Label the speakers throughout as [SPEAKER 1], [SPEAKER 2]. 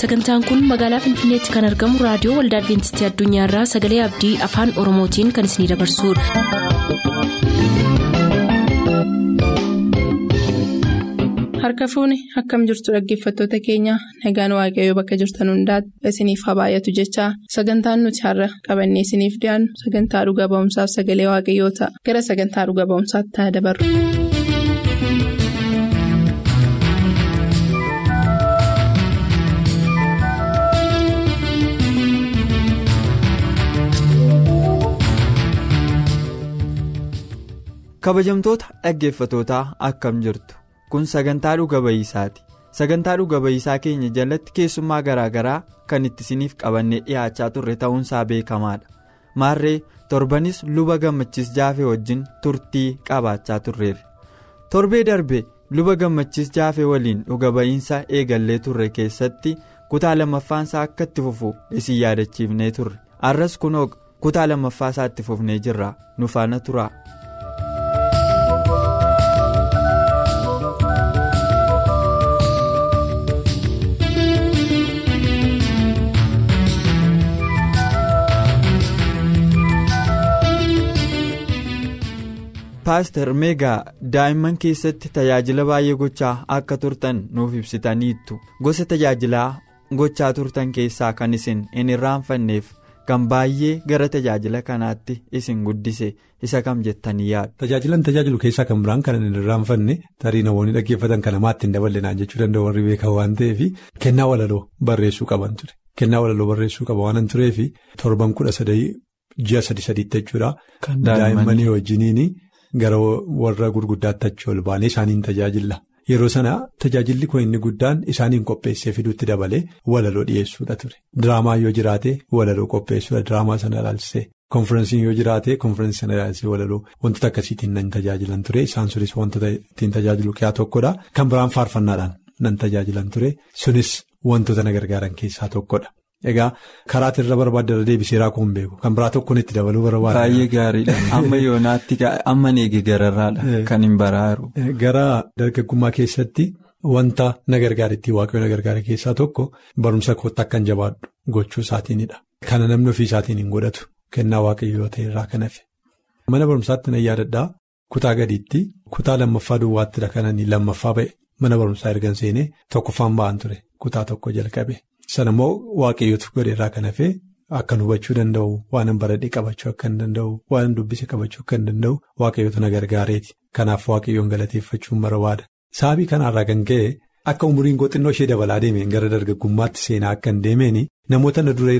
[SPEAKER 1] sagantaan kun magaalaa finfinneetti kan argamu raadiyoo waldaa adventistii addunyaarraa sagalee abdii afaan oromootiin kan isinidabarsudha.
[SPEAKER 2] harka fuuni akkam jirtu dhaggeeffattoota keenya nagaan waaqayyoo bakka jirtan hundaati isiniif haa baay'atu jechaa sagantaan nuti har'a qabannee isiniif dhiyaannu sagantaa dhuga ba'umsaaf sagalee waaqayyoo ta'a gara sagantaa dhuga ba'umsaatti haa dabarru.
[SPEAKER 3] Kabajamtoota dhaggeeffatootaa akkam jirtu? Kun sagantaa dhuga ba'iisaati sagantaa dhuga ba'iisaa keenya jalatti keessummaa garaagaraa kan itti isiniif qabannee dhiyaachaa turre ta'uunsaa beekamaadha. Maarree torbanis luba gammachiis jaafee wajjin turtii qabaachaa turreerra. Torbee darbe luba gammachiis jaafee waliin dhuga ba'iinsa eegallee turre keessatti kutaa lammaffaansaa akka itti fufu isin yaadachiifnee turre. Arras kunoo kutaa lammaffaasaa itti fufnee jirra. Nu faana turaa. Paaster meegaa daa'imman keessatti tajaajila baay'ee gochaa akka turtan nuuf ibsitaniittu gosa tajaajilaa gochaa turtan keessaa kan isin hin irraanfanneef kan baay'ee gara tajaajila kanaatti isin guddise isa kam jettanii yaadu.
[SPEAKER 4] tajaajilan tajaajilu keessaa kan biraan kan hin irraanfanne tarii namoonni dhaggeeffatan kan namaatti hin daballinaan jechuu danda'u warri beekan waan ta'eef kennaa walaloo barreessuu qaban ture kennaa walaloo barreessuu qaba waan tureef torban kudha sadii ji'a sadi sadiitti jechuudha. daa'immanii wajjiniini. Gara warra gurguddaatti achi ol baanee isaaniin tajaajilla. Yeroo sana tajaajilli koo inni guddaan isaaniin qopheessee fiduutti dabalee walaloo dhiyeessuudha ture. Diraamaa yoo jiraate walaloo qopheessuudha. Diraamaa sana ilaalchisee. Konferensiin yoo jiraate konferensii sana ilaalchisee walaloo wantoota akkasiitiin nan tajaajilan ture. Isaan sunis wantoota ittiin tajaajilu keessaa tokkodha. Kan biraan faarfannaadhaan nan tajaajilan ture. Sunis wantoota na gargaaran keessaa tokkodha. Egaa karaatti irra barbaadda deebisee raakuu hin beeku kan biraa tokkoon itti dabaluu barbaada.
[SPEAKER 3] Baay'ee gaariidha amma yoonaatti amma neegi gararraadha kan hin baraaru.
[SPEAKER 4] Gara dargaggummaa keessatti wanta na gargaaretti waaqayyo na gargaare keessaa tokko barumsa kootti akkan jabaadhu gochuu isaatiinidha. Kana namni ofii isaatiin hin godhatu kennaa waaqayyoo ta'e irraa kan hafe. Mana barumsaatti nan yaadadhaa kutaa gadiitti kutaa lammaffaa duwwaattidha kananii lammaffaa ba'e mana barumsaa ergan seenee tokkoffaan ba'an ture kutaa tokko jalqabe. Sana immoo waaqayyootu godheerraa kan hafe akkan hubachuu danda'u waan baradhee qabachuu akka hin danda'u waan dubbise qabachuu akka hin danda'u waaqayyootu na gargaareeti. Kanaaf waaqayyoon galateeffachuun barbaada. Sababii kanarraa kan ka'e akka umuriin koo xinnoo ishee dabalaa deemeen gara dargaggummaatti seenaa akka hin deemeen namoota na dura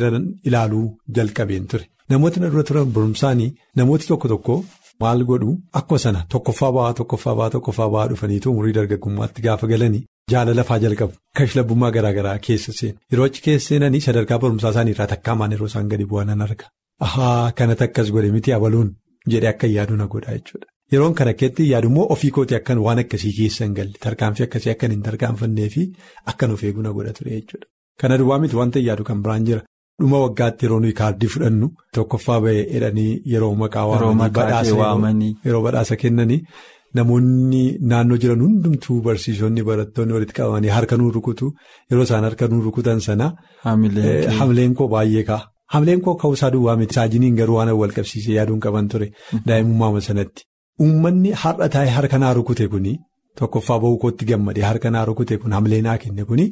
[SPEAKER 4] ilaaluu jalqabeen ture. Namoota na dura turan barumsaanii namooti tokko tokko maal godhu akkuma sana tokkoffaa ba'aa tokkoffaa ba'aa tokkoffaa ba'aa dhufaniitu umurii dargaggummaatti gaafa galanii. Jaala lafaa jalqabu kashlabbummaa garaa garaa keessa seenu yeroo achi keessa seenanii sadarkaa barumsaa isaanii irraa takkaamaan yeroo isaan gadi bu'anan arga. Ahaa kanatti akkas godhe miti abaluun jedhee akka yaadu na godha jechuudha. Yeroon kana keetti yaadummoo ofii kooti akkan waan akkasii keessa hin galle tarkaanfii akkasii akkan hin tarkaanfannee fi akkan of eeguu na godha ture jechuudha. Kana duwwaa miti wanta yaadu kan biraan jira. Dhuma waggaatti yeroo nuyi kaardii fudhannu tokkoffaa ba'ee jedhanii yeroo maqaa waamanii badhaasa kennanii. Namoonni naannoo jiran hundumtuu barsiisonni barattoonni walitti qabamanii harka nuu rukutu yeroo isaan harka nuu rukutan sana. Hamileen koo baay'ee ka'a. Hamileen koo ka'uusaa duwwaa miti saajiniin garuu waan wal qabsiisee yaaduun qaban ture daa'imummaa sanatti. Uummanni har'a taa'ee harka naa rukute kuni tokkoffaa ba'uu kootti gammadee harka naa rukute kun hamilee naa kenne kuni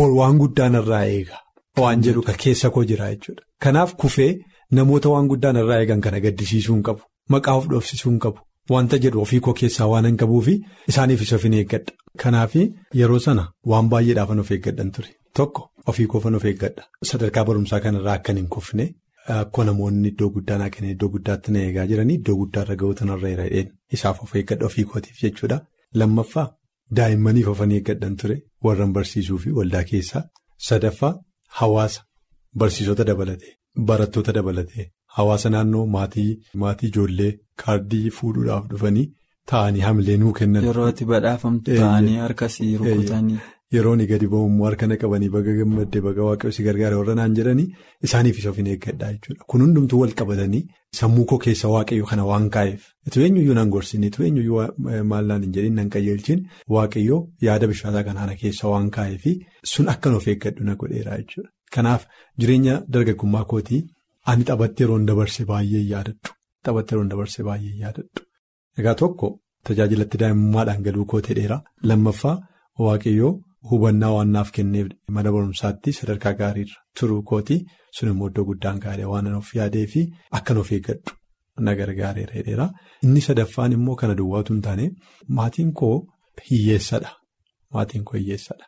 [SPEAKER 4] bor waan guddaan irraa eega. Waan jedhu keessa koo jira jechuudha. Kanaaf kufee namoota waan guddaan irraa eegan kana gaddisiisuu hin qabu. Maqaa of dhoofsisuu hin qabu. Wanta jedhu ofii koo keessaa waan hin qabuufi isaaniifis of hin eeggadha. Kanaaf yeroo sana waan baay'eedhaafan of eeggadhan ture. Tokko ofii koofan of eeggadha. Sadarkaa barumsaa kanarraa akkan hin kufne akkoo namoonni iddoo guddaa naa kennan iddoo guddaatti na eegaa jiranii iddoo guddaarra ga'uutan irra hidheen isaaf of eeggadha ofii kootiif jechuudha. Lammaffaa daa'immaniif of eeggadhan ture warran barsiisuu fi waldaa keessaa. Sadaffaa hawaasa barsiisota dabalatee barattoota dabalatee. Hawaasa naannoo maatii maatii ijoollee kaardii fuudhuudhaaf dhufanii taa'anii hamilee nuu kennan.
[SPEAKER 3] Yeroo itti badhaafamtu taa'anii harkasii rukutanii.
[SPEAKER 4] yeroon gadi ba'ummoo harka na qabanii baga gammaddee baga waaqayyo si gargaara warra naan jedhanii isaaniifis of hin eeggadhaa jechuudha. Kun hundumtuu wal qabatanii sammuu koo keessa waaqayyo kana waan kaa'eef itu eenyuyyuu nan gorsine itu eenyuyyuu maal naan hin jedhin nan qajeelchin waaqayyo yaada bishaataa kanaana keessa waan kaa'eef sun akkan of eeggadhu na godheera jechuudha. Kanaaf jireenya dargaggummaa kootii ani taphatti yeroon dabarse baay'ee yaadadhu. Taphatti yeroon dabarse baay'ee yaadadhu. Egaa tokko tajaajilatti daa'imummaadhaan galuu koo ta'eera. Lammaffaa waaqayyoo hubannaa waan naaf kenneef mana barumsaatti sadarkaa gaariirra turuu kootii sun immoo iddoo guddaan gaarii waan of yaadee fi akkan of eeggadhu na gargaareera jedheera. Inni sadaffaan immoo kana duwwaatu hin taane maatiin koo hiyyeessadha. Maatiin koo hiyyeessadha.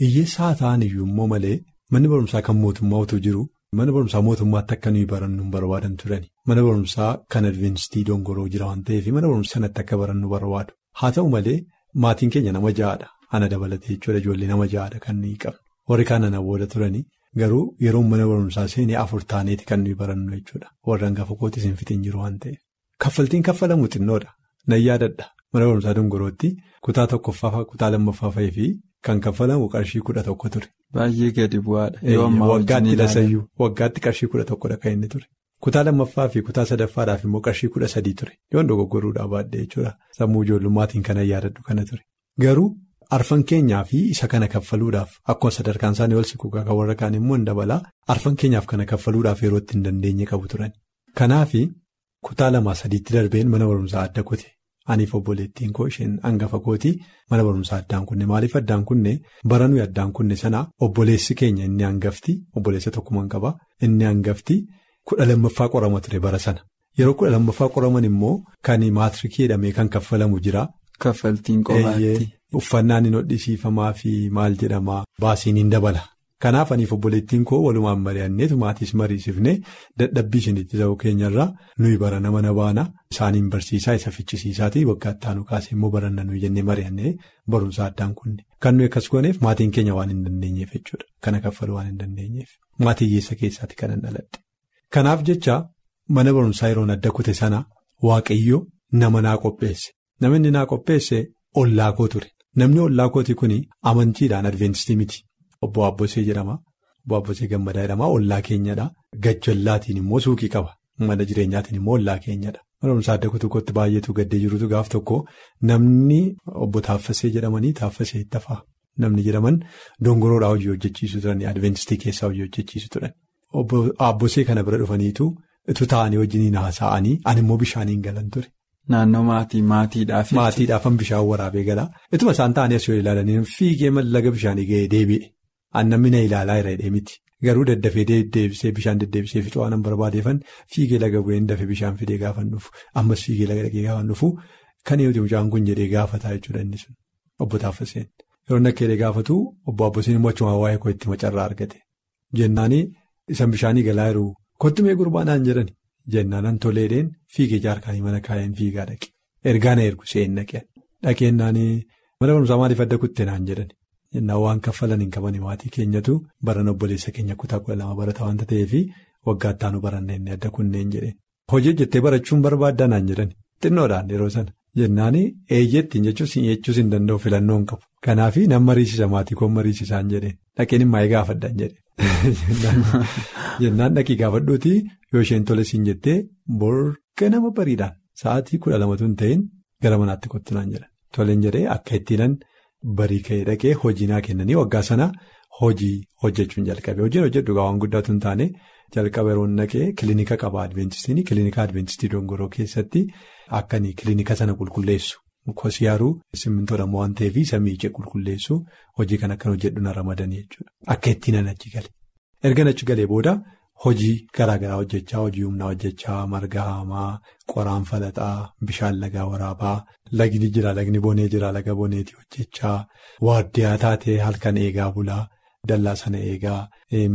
[SPEAKER 4] Hiyyeessaa ta'an iyyuu immoo malee manni barumsaa kan mootummaa utuu jiru. Mana barumsaa mootummaatti akka nuyi barannu hin barbaadan turani. Mana barumsaa kan Adventistii dongoroo jira waan ta'eef mana barumsaa sanatti akka barannu barbaadu. Haa ta'u malee maatiin keenya nama ja'aadha. Ana dabalatee jechuudha ijoollee nama ja'aadha kan nuyi qabnu. Warri kaan ana booda turani garuu yeroo mana barumsaa seenee afur taaneeti kan nuyi barannu jechuudha. Warri hangafa kootis hin fitin jiru waan ta'eef. Kaffaltiin kaffalamu xinnoodha. Nan yaadadha. Mana barumsaa dongorootti kutaa tokkoffaa kutaa lammaffaa fi kan kaffalamu qarshii kudha tokko ture.
[SPEAKER 3] Baay'ee gadi bu'aadha.
[SPEAKER 4] Waggaatti lasayyuu waggaatti qarshii kudha tokkodha kan inni ture. Kutaa lammaffaa fi kutaa sadaffaadhaaf immoo qarshii kudha sadii ture. Yoon dogoggoruudhaa baadhee jechuudha. Sammuu ijoollummaatiin kana yaadadhu kana ture. Garuu arfan keenyaa fi isa kana kaffaluudhaaf akkuma sadarkaan isaanii ol siqu kan warra kaan immoo hin dabalaa arfan keenyaaf kana kaffaluudhaaf yeroo itti hin dandeenye qabu turan. Kanaaf kutaa lamaa sadiitti darbeen mana barumsaa adda kute. Aniif obboleettiin koo isheen hangafa kootii mana barumsaa addaan kunne maaliif addaan kunne bara nuyi addaan kunne sana obboleessi keenya inni hangafti obboleessa tokkumaan qaba inni hangafti kudha lammaffaa qorama ture bara sana yeroo kudha lammaffaa qoraman immoo kan maatirikii jedhamee kan kaffalamu jira.
[SPEAKER 3] Kaffaltiin qofaatti.
[SPEAKER 4] Uffannaan hin hodhisiifamaa fi maal jedhamaa baasiin hin dabala. Kanaaf aniif obboleettiin koo walumaan mari'anneetu maatiis mariisifnee dadhabbii isinitti ta'uu keenyarraa nuyi barana mana baana isaaniin barsiisaa isa fichisiisaatii waggaatti aanu kaasee immoo baranna nuyi jennee mari'annee barumsa addaan kunne. Kan nuyi akkas gooneef maatiin keenya waan hin dandeenyeef jechuudha. Kana kaffaluu waan hin dandeenyeef. Maatii hiyyeessa keessaatti kanan dhaladhe. Kanaaf jecha mana barumsaa yeroon adda kute sana waaqayyo nama naa qopheesse. Namni naa qopheesse ollaa koo ture. Namni ollaa kooti kun amantiidhaan adventistii miti. Obbo Abbosee jedhama. Obbo Abbosee Gammadaa jedhama. Ollaa keenyadha. Gajjallaatiin immoo suuqii qaba. Mana jireenyaatiin immoo ollaa keenyadha. Mana barumsaa adda kutuutti baay'eetu gaddee jirutu gaaf tokko namni obbo Taaffasee jedhamanii Taaffasee itti hafaa. Namni jedhaman dongoroodhaa hojii hojjechiisu turan. Adventistii keessaa hojii hojjechiisu turan. Obbo Abbosee kana bira dhufaniitu itu taa'anii wajjiniin haasa'anii ani immoo bishaaniin galan ture.
[SPEAKER 3] Naannoo maatii maatiidhaaf.
[SPEAKER 4] Maatiidhaafan bishaan waraabee galaa. Ituma isaan taa'anii as yoo ilaalanii fiigee laga bishaanii ga'ee deebi'e. Annamni na ilaalaa irra hidhee miti. Garuu daddafee deddeebisee bishaan deddeebisee fi waan barbaadeefan fiigee laga bu'een dafee bishaan fidee gaafan dhufu. Ammas fiigee laga dhaqee gaafan dhufu kan eeguuti mucaan kun jedhee gaafataa jechuudha inni sun. Obbo Taaffaseen. Yeroo nakkeedee gaafatu obbo Abboseen immoo achuma waa'ee koo itti macarraa argate. Jennaanii isan bishaanii galaa jiru kottumee gurbaanaan jedhani. Jennaanan toleedheen fiigee jaarkaanii mana kaayeen fiigaa dhaqe. Ergaa na ergu seen dhaqeen. Naanii mana barumsaa maaliif adda kutte naan jedhani. Jennaan waan kaffalan hin qabani maatii keenyatu baran obboleessa keenya kutaa kudha lama barata waanta ta'eef waggaa ittaanu baranna inni adda kunneen jedheen. Hojii hojjettee barachuun barbaaddaa naan jedhani. Xinnoodhaan yeroo sana. Jennaanii eeyyeettiin jechuus hin danda'u filannoo hin qabu. Kanaaf nan mariisisa maatii koon mariisisaan jedheen. Dhaqeen immaa gaafadhaan jedheen. Jennaan dhaqii gaafadhuuti yoo isheen tole siin jettee borga nama bariidhaan sa'aatii kudha lamatu hin ta'in gara manaatti kottu naan jedhan. Toleen jedhee akka ittiin barii ka'ee dhaqee hojii naa kennanii waggaa sana hojii hojjechuun jalqabe. Hojiin hojjedhu waan guddaatu hin taane jalqaba yeroo naqee kilinika qaba adventistiin kilinika adventistii dongoroo keessatti akkanii kilinika sana qulqulleessu. Kosiyaaruu simmintoodha waan ta'eef samii ijee qulqulleessu hojii kan akkan hojjedhu na ramadanii jechuudha. Akka ittiin achi gale. Erga achi galee booda hojii garaagaraa hojjechaa hojii humnaa hojjechaa marga haamaa qoraan falaxaa bishaan lagaa waraabaa lagni jira lagni bonee jira laga boneetii hojjechaa waardiyyaa taatee halkan eegaa bulaa dallaa sana eegaa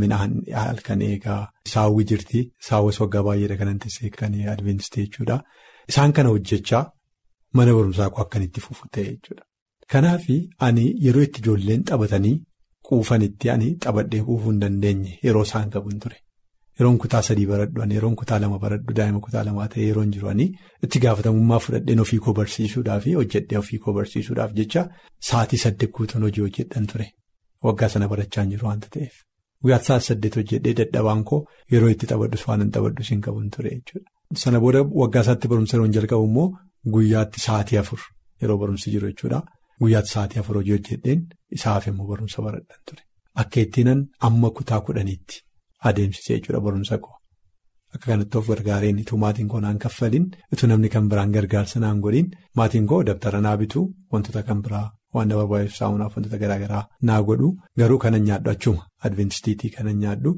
[SPEAKER 4] midhaan halkan eegaa saawwi jirti saawwas waggaa baay'eedha kanan teessee kan adventistii jechuudha. Isaan kana hojjechaa. Mana barumsaa koo akkanitti fufu ta'e jechuudha. Kanaaf ani yeroo itti ijoolleen taphatanii quufanitti ani taphadhee quufuu hin dandeenye yeroo isaan qabuun ture. Yeroon kutaa sadii baradhu yeroon kutaa lama baradhu daa'ima kutaa lamaa ta'e yeroon jiru itti gaafatamummaa fudhadheen ofii koo barsiisuudhaaf hojjedhee ofii koo barsiisuudhaaf jecha sa'aatii saddeet guutuun hojii hojjedhan ture. waggaa sana barachaa jiru waanta ta'eef. Guyyaatti sa'a saddeet hojjedhee dadhabaan koo yeroo itti taphadhus waan hin taphadhus hin qabuun ture jechuudha. Sana booda waggaa isaatti barumsa yeroo jalqabu immoo guyyaatti sa'aatii afur yeroo barumsi jiru jechuudha. Guyyaatti sa'aatii afur hojii hojjedheen isaaf immoo barumsa baradhan ture. Akka ittiinan amma kutaa kudhaniitti adeemsisee jechuudha barumsa koo. Akka kanatti of gargaareen ituu maatiin koo naan kaffaliin ituu namni kan biraan gargaarsa naan godhiin maatiin koo dabtara naa bituu wantoota kan biraa waan na barbaachisu saamunaaf wantoota garaagaraa naa godhu garuu kanan nyaadhu achuma adventistiitii kanan nyaadhu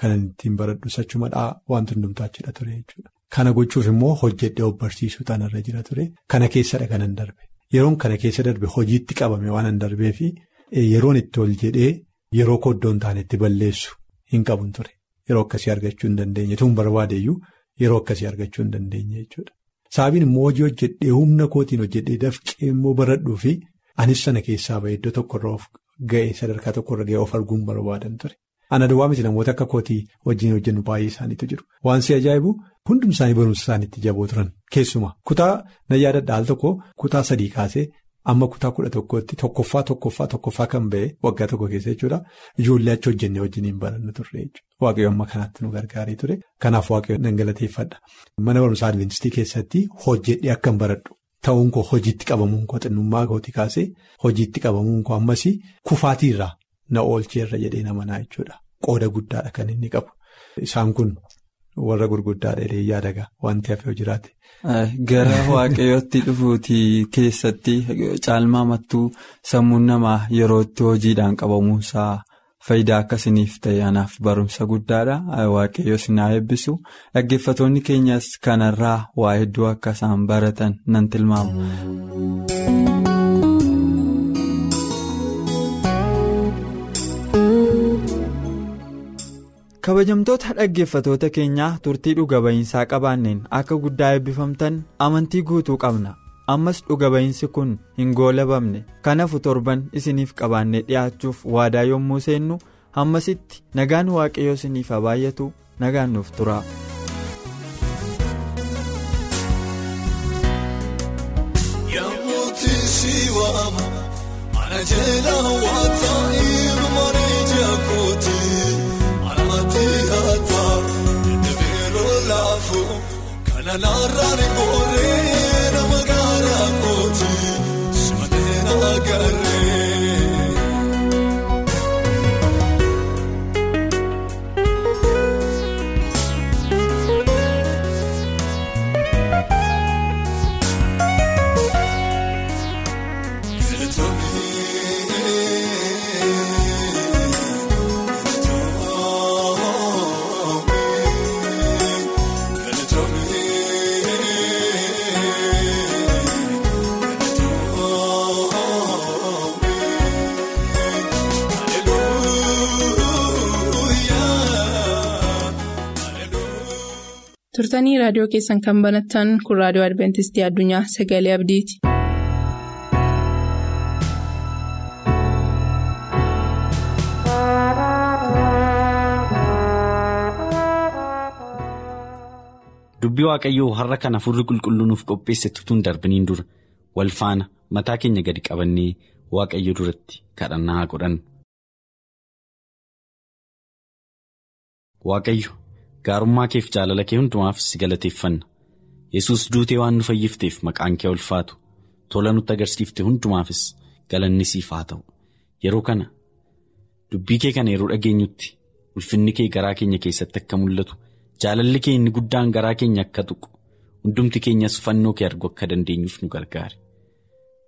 [SPEAKER 4] kanan ittiin baradhus achumadhaa wanti hundumtaa achidha ture jechuudha. Kana gochuuf immoo hojjedhee of barsiisuu tanarra jira ture kana keessadha kanan darbe yeroon kana keessa darbe hojiitti qabame waan an darbee fi yeroon itti ol jedhee yeroo koddoon taanetti balleessu hin qabun ture. Yeroo akkasii argachuu hin dandeenye tuun barbaadeyyuu yeroo akkasii argachuu hin dandeenye jechuudha. Sababiin immoo hojii hojjedhee humna kootiin hojjedhee dafqee immoo baradhuu fi anis sana keessaa bahee iddoo tokkorra of ga'ee sadarkaa tokkorra ga'ee of arguun barbaadan ture. Ana duwwaa miti namoota akka kootii wajjin hojjennu baay'ee isaaniitu jiru. Waan si ajaa'ibu hundum isaanii barumsa isaaniitti jaboo turan keessumaa kutaa na yaadadha al tokko kutaa sadii kaasee. Amma kutaa kudha tokkotti tokkoffaa tokkoffaa tokkoffaa kan ba'e waggaa tokko keessa jechuudha. Ijoollee achi hojjennee wajjin hin barannu turre jechuudha. Waaqayyo amma kanaatti nu gargaaree ture. Kanaaf waaqayyo nan galateeffadha. Mana barumsaa Adventistii keessatti hojjedhee akkan baradhu. Ta'uun koo hojiitti qabamuun koo xinnummaa kooti kaasee hojiitti qabamuun koo ammas kufaatiirraa na oolcheerra jedhee namanaa jechuudha. Qooda guddaadha kan inni qabu. Isaan kun warra gurguddaadha jedhee yaadagaa wanti hafee jiraate.
[SPEAKER 3] Gara waaqayyootti dhufuutii keessatti caalmaa mattuu sammuun namaa yeroo itti hojiidhaan qabamuunsaa faayidaa akkasiniif ta'e anaaf barumsa guddaadha. Waaqayyo sinaa eebbisu dhaggeeffatoonni keenyas kanarraa waa hedduu akka isaan baratan nan tilmaama. Kabajamtoota dhaggeeffatoota keenyaa turtii dhuga ba'iinsaa qabaanneen akka guddaa eebbifamtan amantii guutuu qabna ammas dhuga ba'iinsi kun hin goolabamne kanafu torban isiniif qabaannee dhi'aachuuf waadaa yommuu seennu hammasitti nagaan waaqayyoo isiniif haa baay'atu nagaan nuuf tura.
[SPEAKER 5] Naannoo booree nama
[SPEAKER 2] turtanii raadiyoo keessan kan banattan kun raadiyoo adventistii addunyaa sagalee abdiiti.
[SPEAKER 6] dubbii waaqayyoo har'a kana furri qulqulluu nuuf qopheesse tutuun darbiniin dura wal faana mataa keenya gadi qabannee waaqayyo duratti kadhannaa godhannu. waaqayyo gaarummaa keef jaalala kee hundumaaf si galateeffanna yesus duutee waan nu fayyifteef maqaan kee ulfaatu tola nutti agarsiifte hundumaafis galanni siif haa ta'u yeroo kana dubbii kee kana yeroo dhageenyutti ulfinni kee garaa keenya keessatti akka mul'atu. jaalalli kee inni guddaan garaa keenya akka tuqu hundumti keenyas fannoo kee argu akka dandeenyuuf nu gargaare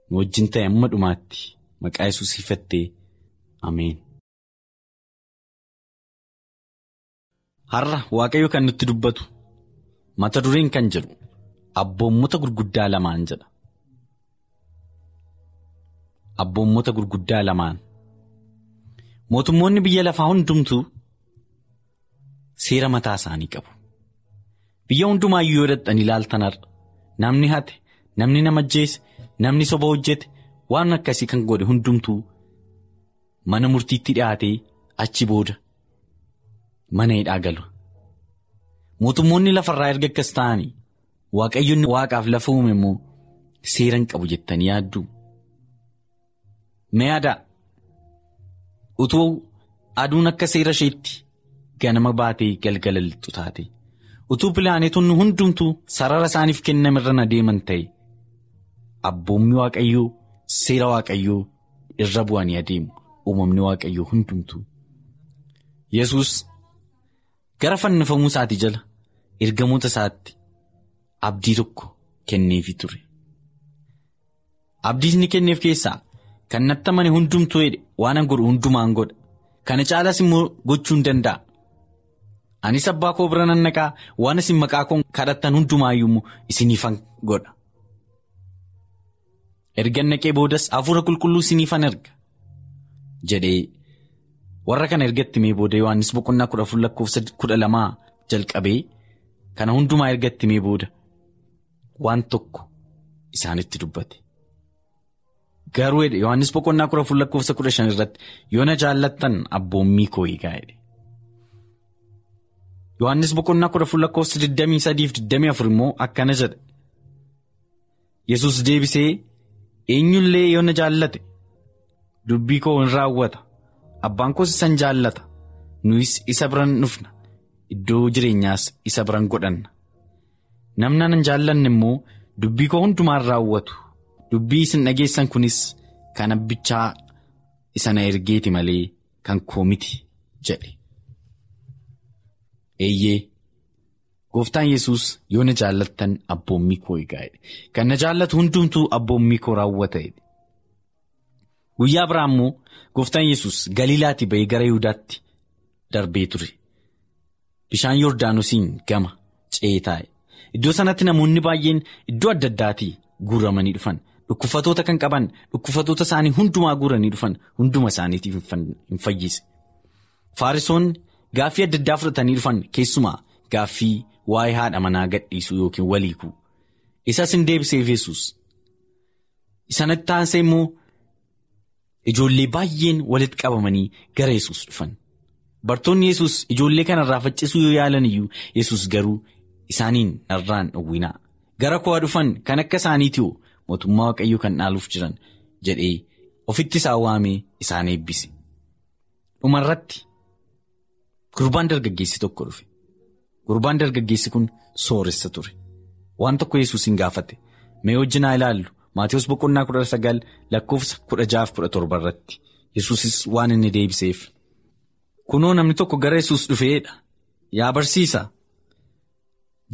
[SPEAKER 6] nu wajjin ta'e amma dhumaatti maqaa yesuus ifattee ameen. Har'a waaqayyo kan nutti dubbatu mata dureen kan jedhu abboommota gurguddaa lamaan jedha abboommota gurguddaa lamaan mootummoonni biyya lafaa hundumtuu. Seera mataa isaanii qabu. Biyya hundumaayyuu yoo dadhan ilaaltan har'a namni hate namni nama ajjeese namni soba hojjete waan akkasii kan godhe hundumtuu mana murtiitti dhiyaatee achi booda mana hidhaa galu. Mootummoonni lafarraa erga akkas ta'anii waaqayyoonni waaqaaf lafa uume immoo seera hin qabu jettanii yaadduu. Mee aadaa utuu aduun akka seera isheetti ganama baatee galgala lixxu taate utuu pilaanetonni hundumtuu sarara isaaniif kennamirra adeeman ta'e abboommi waaqayyoo seera waaqayyoo irra bu'anii adeemu uumamni waaqayyoo hundumtuu. Yesus gara fannifamuu isaatii jala ergamoota isaatti abdii tokko kenneefii ture. Abdii inni kenneef keessaa kan natti amane hundumtuu jedhe waan an godhu hundumaan godha. Kana caalaas immoo gochuu hin danda'a. Anis abbaa koo bira nan naqaa waan isin maqaa koo kadhattan hundumaayyuu isiniifan godha. Erga naqee boodas hafuura qulqulluu isiniifan erga jedhee warra kana ergatti mee booda Yohaannis boqonnaa kudha afur lakkoofsa kudha lamaa jalqabee kana hundumaa ergatti mee booda waan tokko isaanitti dubbate. Garuu Yohaannis boqonnaa kudha afur lakkoofsa kudha shan irratti yoo na jaallattan abboommii koo eegaa jedhe. Yohaannis boqonnaa kudha afur lakkoofsa 23-24 immoo akkana jedha. Yesus deebisee eenyullee yoo na jaallate dubbii koo hin raawwata abbaan koos isan jaallata. Nuyis isa biran dhufna. Iddoo jireenyaas isa biran godhanna. Namni nan jaallanne immoo dubbii koo hundumaan raawwatu dubbii isin dhageessan kunis kan abbichaa isa na ergeeti malee kan koo miti jedhe. Eeyyee gooftaan yesus yoo na jaallattan abboommii koo eegaa kan na jaallatu hundumtuu abboommii koo raawwata guyyaa biraa immoo gooftaan yesus galiilaatii ba'ee gara yihudaatti darbee ture. Bishaan yordaanosiin gama ce'ee taa'e. Iddoo sanatti namoonni baay'een iddoo adda addaatii guuramanii dhufan. Dhukkufatoota kan qaban dhukkufatoota isaanii hundumaa guuranii dhufan hunduma isaaniitiif hin fayyise. Faarisoonni. Gaaffii adda addaa fudhatanii dhufan keessumaa gaaffii waa'ee haadha manaa gadhiisuu yookiin waliikuu isas hin deebiseef yesus Sanatti taasise immoo ijoollee baay'een walitti qabamanii gara yesus dhufan. Bartoonni yesus ijoollee kanarraa faccisuu yoo yaalan iyyuu yesus garuu isaaniin narraan dhowwinaa gara koo dhufan kan akka isaaniitii mootummaa waaqayyoo kan dhaaluuf jiran jedhee ofitti isaan waamee isaan eebbise. Dhumarratti. Gurbaan dargaggeessi tokko dhufe. Gurbaan dargaggeessi kun sooressa ture. Waan tokko yesus hin gaafate. Mee wajjin haa ilaallu maatiiwwan boqonnaa kudha sagal lakkoofsa kudha jaaf kudha torba irratti. Yesusis waan inni deebiseef. Kunoo namni tokko gara yesus dhufeedha yaa barsiisa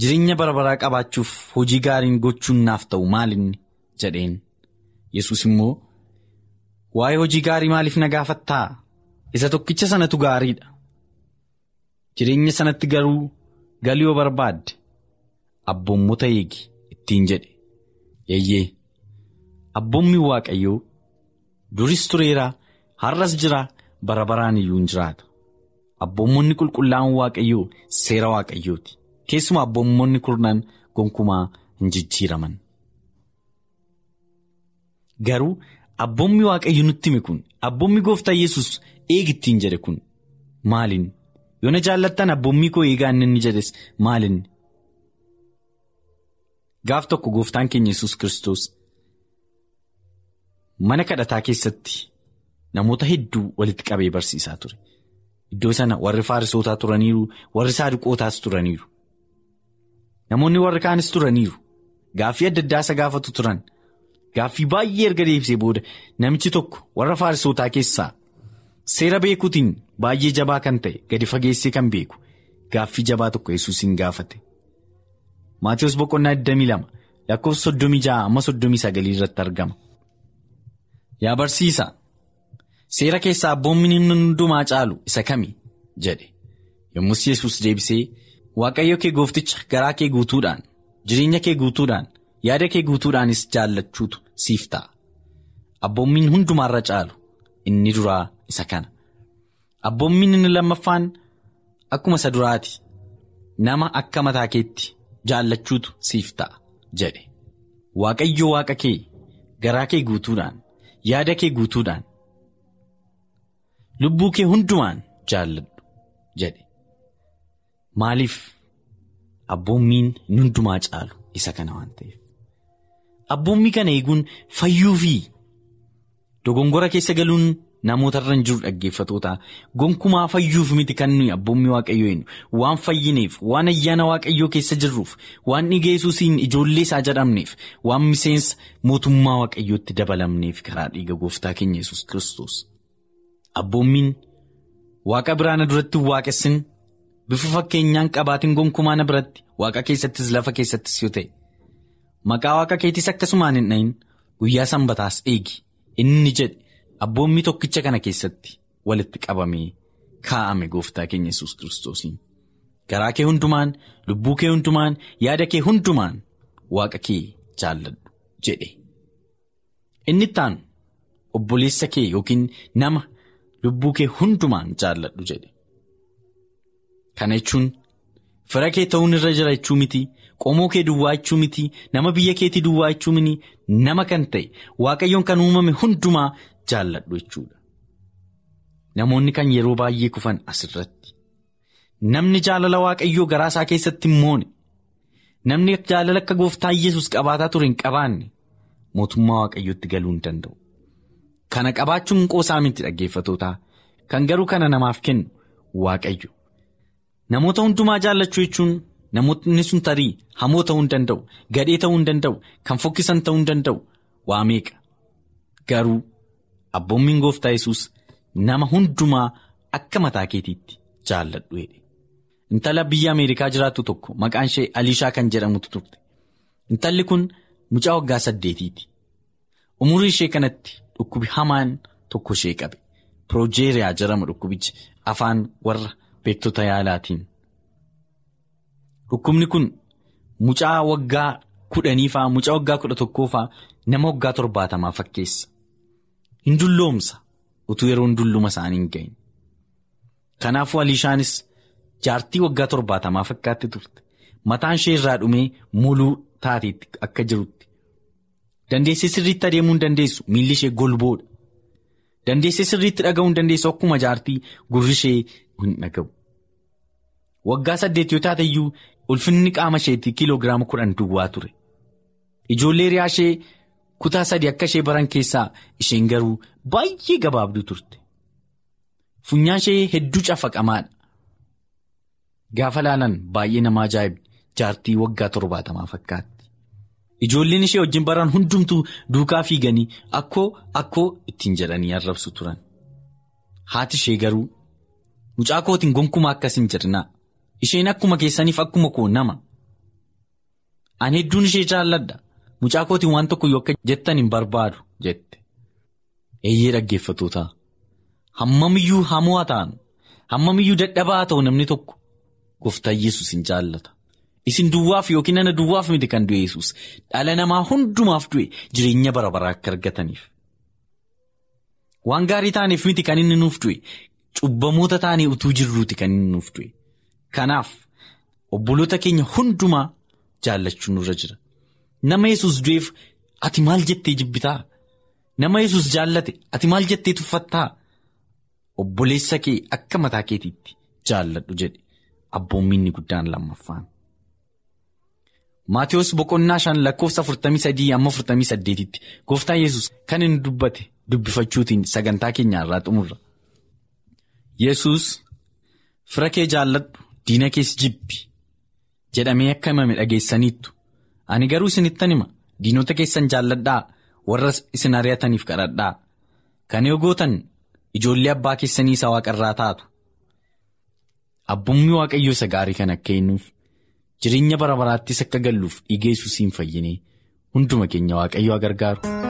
[SPEAKER 6] jireenya bara baraa qabaachuuf hojii gaariin gochuun naaf ta'u maalinni jedheen. Yesus immoo waa'ee hojii gaarii maaliif na gaafattaa? Isa tokkicha sanatu gaariidha. Jireenya sanatti garuu galii yoo barbaadde abboommota eegi ittiin jedhe. Eeyyee abboommi waaqayyoo duris tureera har'as jira bara baraan iyyuu hin jiraata abboommonni qulqullaa'an waaqayyoo seera waaqayyooti keessumaa abboommonni kurnan gonkumaa hin jijjiiraman. Garuu abboommi waaqayyo nutti hime kun abboommi gooftaa yesus eegi ittiin jedhe kun maaliin? yoo na jaallattan abboommii koo eegaa inni jedhes maalinni gaaf tokko gooftaan keenya yesus kristos mana kadhataa keessatti namoota hedduu walitti qabee barsiisaa ture iddoo sana warri faarisootaa turaniiru warri saaduqootaas turaniiru namoonni warri kaanis turaniiru gaaffii adda addaa isa gaafatu turan gaaffii baay'ee erga deebisee booda namichi tokko warra faarisootaa keessaa. Seera beekuutiin baay'ee jabaa kan ta'e gadi fageessee kan beeku gaaffii jabaa tokko yesus hin gaafate. Maatiyoos boqonnaa 22 lakkoofsa 36 amma 39 irratti argama. Yaa barsiisa seera keessaa abboommi hundumaa caalu isa kami jedhe yommus yesus deebisee waaqayyo kee goofticha garaa kee guutuudhaan jireenya kee guutuudhaan yaada kee guutuudhaanis jaallachuutu siif ta'a. Abboommiin hundumaarra caalu inni duraa. isa kana abboommiin inni lammaffaan akkuma isa duraati nama akka mataa keetti jaallachuutu siif ta'a jedhe waaqayyo waaqa kee garaa kee guutuudhaan yaada kee guutuudhaan lubbuu kee hundumaan jaalladhu jedhe maaliif abboommiin hundumaa caalu isa kana waan ta'eef abboommii kana eeguun fayyuu fi dogongora keessa galuun namootarra hin jiru dhaggeeffatoota gonkumaa fayyuuf miti kan nuyi abboommi waaqayyoo eenyu? Waan fayyineef waan ayyaana waaqayyoo keessa jirruuf waan dhiiga yesuusiin ijoollee isaa jedhamneef waan miseensa mootummaa waaqayyootti dabalamneef karaa dhiiga gooftaa keenya yesus kiristoos. Abboommiin waaqa biraana duratti waaqessin bifa fakkeenyaan qabaatiin gonkumaa na biratti waaqa keessattis lafa keessattis yoo ta'e maqaa waaqa keetis akkasumaan hin dhayin guyyaa sanbataas eegi. Inni jedhe. Abboommii tokkicha kana keessatti walitti qabamee kaa'ame gooftaa keenya yesus kiristoosiin. Garaa kee hundumaan lubbuu kee hundumaan yaada kee hundumaan waaqa kee jaalladhu jedhe. Inni ittaanu obboleessa kee yookiin nama lubbuu kee hundumaan jaalladhu jedhe. Kana jechuun fira kee ta'uun irra jira jechuu miti qomoo kee duwwaa jechuu miti nama biyya keetii duwwaa jechuu miti nama kan ta'e waaqayyoon kan uumame hundumaa. jaalladhu jechuudha. Namoonni kan yeroo baay'ee kufan asirratti. Namni jaalala waaqayyoo garaa isaa keessatti hin moone namni jaalala akka gooftaa yesus qabaataa ture hin qabaanne mootummaa waaqayyootti galuu hin danda'u. Kana qabaachuun qoosaa miti dhaggeeffatootaa kan garuu kana namaaf kennu waaqayyo namoota hundumaa jaallachuu jechuun namoonni sun tarii hamoo ta'uu hin danda'u gadhee ta'uu hin danda'u kan fokkisan ta'uu hin danda'u. Waa meeqa? Garuu. Abboommiin gooftaa yesus nama hundumaa akka mataa keetiitti jaalladhu intala biyya Ameerikaa jiraattu tokko maqaan ishee Aliishaa kan jedhamutu turte. Intalli kun mucaa waggaa saddeetiiti. Umurii ishee kanatti dhukkubi hamaan tokko ishee qabe. Piroojeeriyaa jedhama dhukkubichi afaan warra beektota yaalaatiin. Dhukkubni kun mucaa waggaa kudhaniifaa mucaa waggaa kudha tokkoofaa nama waggaa torbaatamaa fakkeessa. hin dulloomsa. Utuu yeroon dulluma isaanii hin gahin kanaafuu aliishaanis jaartii waggaa torbaatamaa fakkaatti turte. Mataan ishee irraa dhumee muluu taateetti akka jirutti. Dandeessee sirriitti adeemuu hin dandeessu. Miilli ishee golboodha dandeessee sirriitti dhaga'uu hin dandeessu akkuma jaartii gurri ishee hin dhaga'u. Waggaa saddeet yoo taate iyyuu ulfinni qaama isheetii kiiloogiraama kudhan duwwaa ture. Ijoollee riyaa ishee. kutaa sadii akka ishee baran keessaa isheen garuu baay'ee gabaabduu turte. Funyaan ishee hedduu cafaqamaadha gaafa laalan baay'ee nama ajaa'iba jaartii waggaa torbaatamaa fakkaatti ijoolleen ishee wajjin baran hundumtuu duukaa fiiganii akkoo akkoo ittiin jedhanii arrabsu turan. Haati ishee garuu mucaa kootiin gonkumaa akkas hin jedhinaa isheen akkuma keessaniif akkuma koo nama. Ani hedduun ishee jaalladha. Mucaa kootiin waan tokko yoo akka jettan hin barbaadu jette. Eeyyee dhaggeeffatoota hammamiyyuu hamoo haa ta'an. Hammamiyyuu dadhabaa haa ta'u namni tokko. Gooftaa yesus hin jaallata isin duwwaaf yookiin ana duwwaaf miti kan du'e yesus dhala namaa hundumaaf du'e jireenya bara baraa akka argataniif. Waan gaarii taaneef miti kan inni nuuf du'e. Cubbamoota taanee utuu jirruuti kan inni nuuf du'e. Kanaaf obboloota keenya hundumaa jaallachuun nurra jira. Nama yesus du'eef ati maal jettee jibbitaa? Nama yesus jaallate ati maal jettee tuffattaa? Obboleessa kee akka mataa keetiitti jaalladhu jedhe. Abboommiinni guddaan lammaffaan. Maatiyus boqonnaa shan lakkoofsa 43 amma 48tti gooftaa yesus kan inni dubbate dubbifachuutiin sagantaa keenya irraa xumurra. Yesus fira kee jaalladhu diina kees jibbi jedhamee akka himame dhageessaniittu. Ani garuu isinittan hima diinota keessan jaalladhaa warra isin ari'ataniif kadhadhaa kan yoo gootan ijoollee abbaa keessanii isa waaqarraa taatu abbummi waaqayyoo isa gaarii kan akka kennuuf jireenya bara baraattis akka galluuf dhiiga yesuusiin fayyinee hunduma keenya waaqayyoo gargaaru.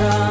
[SPEAKER 7] Jiraachisa.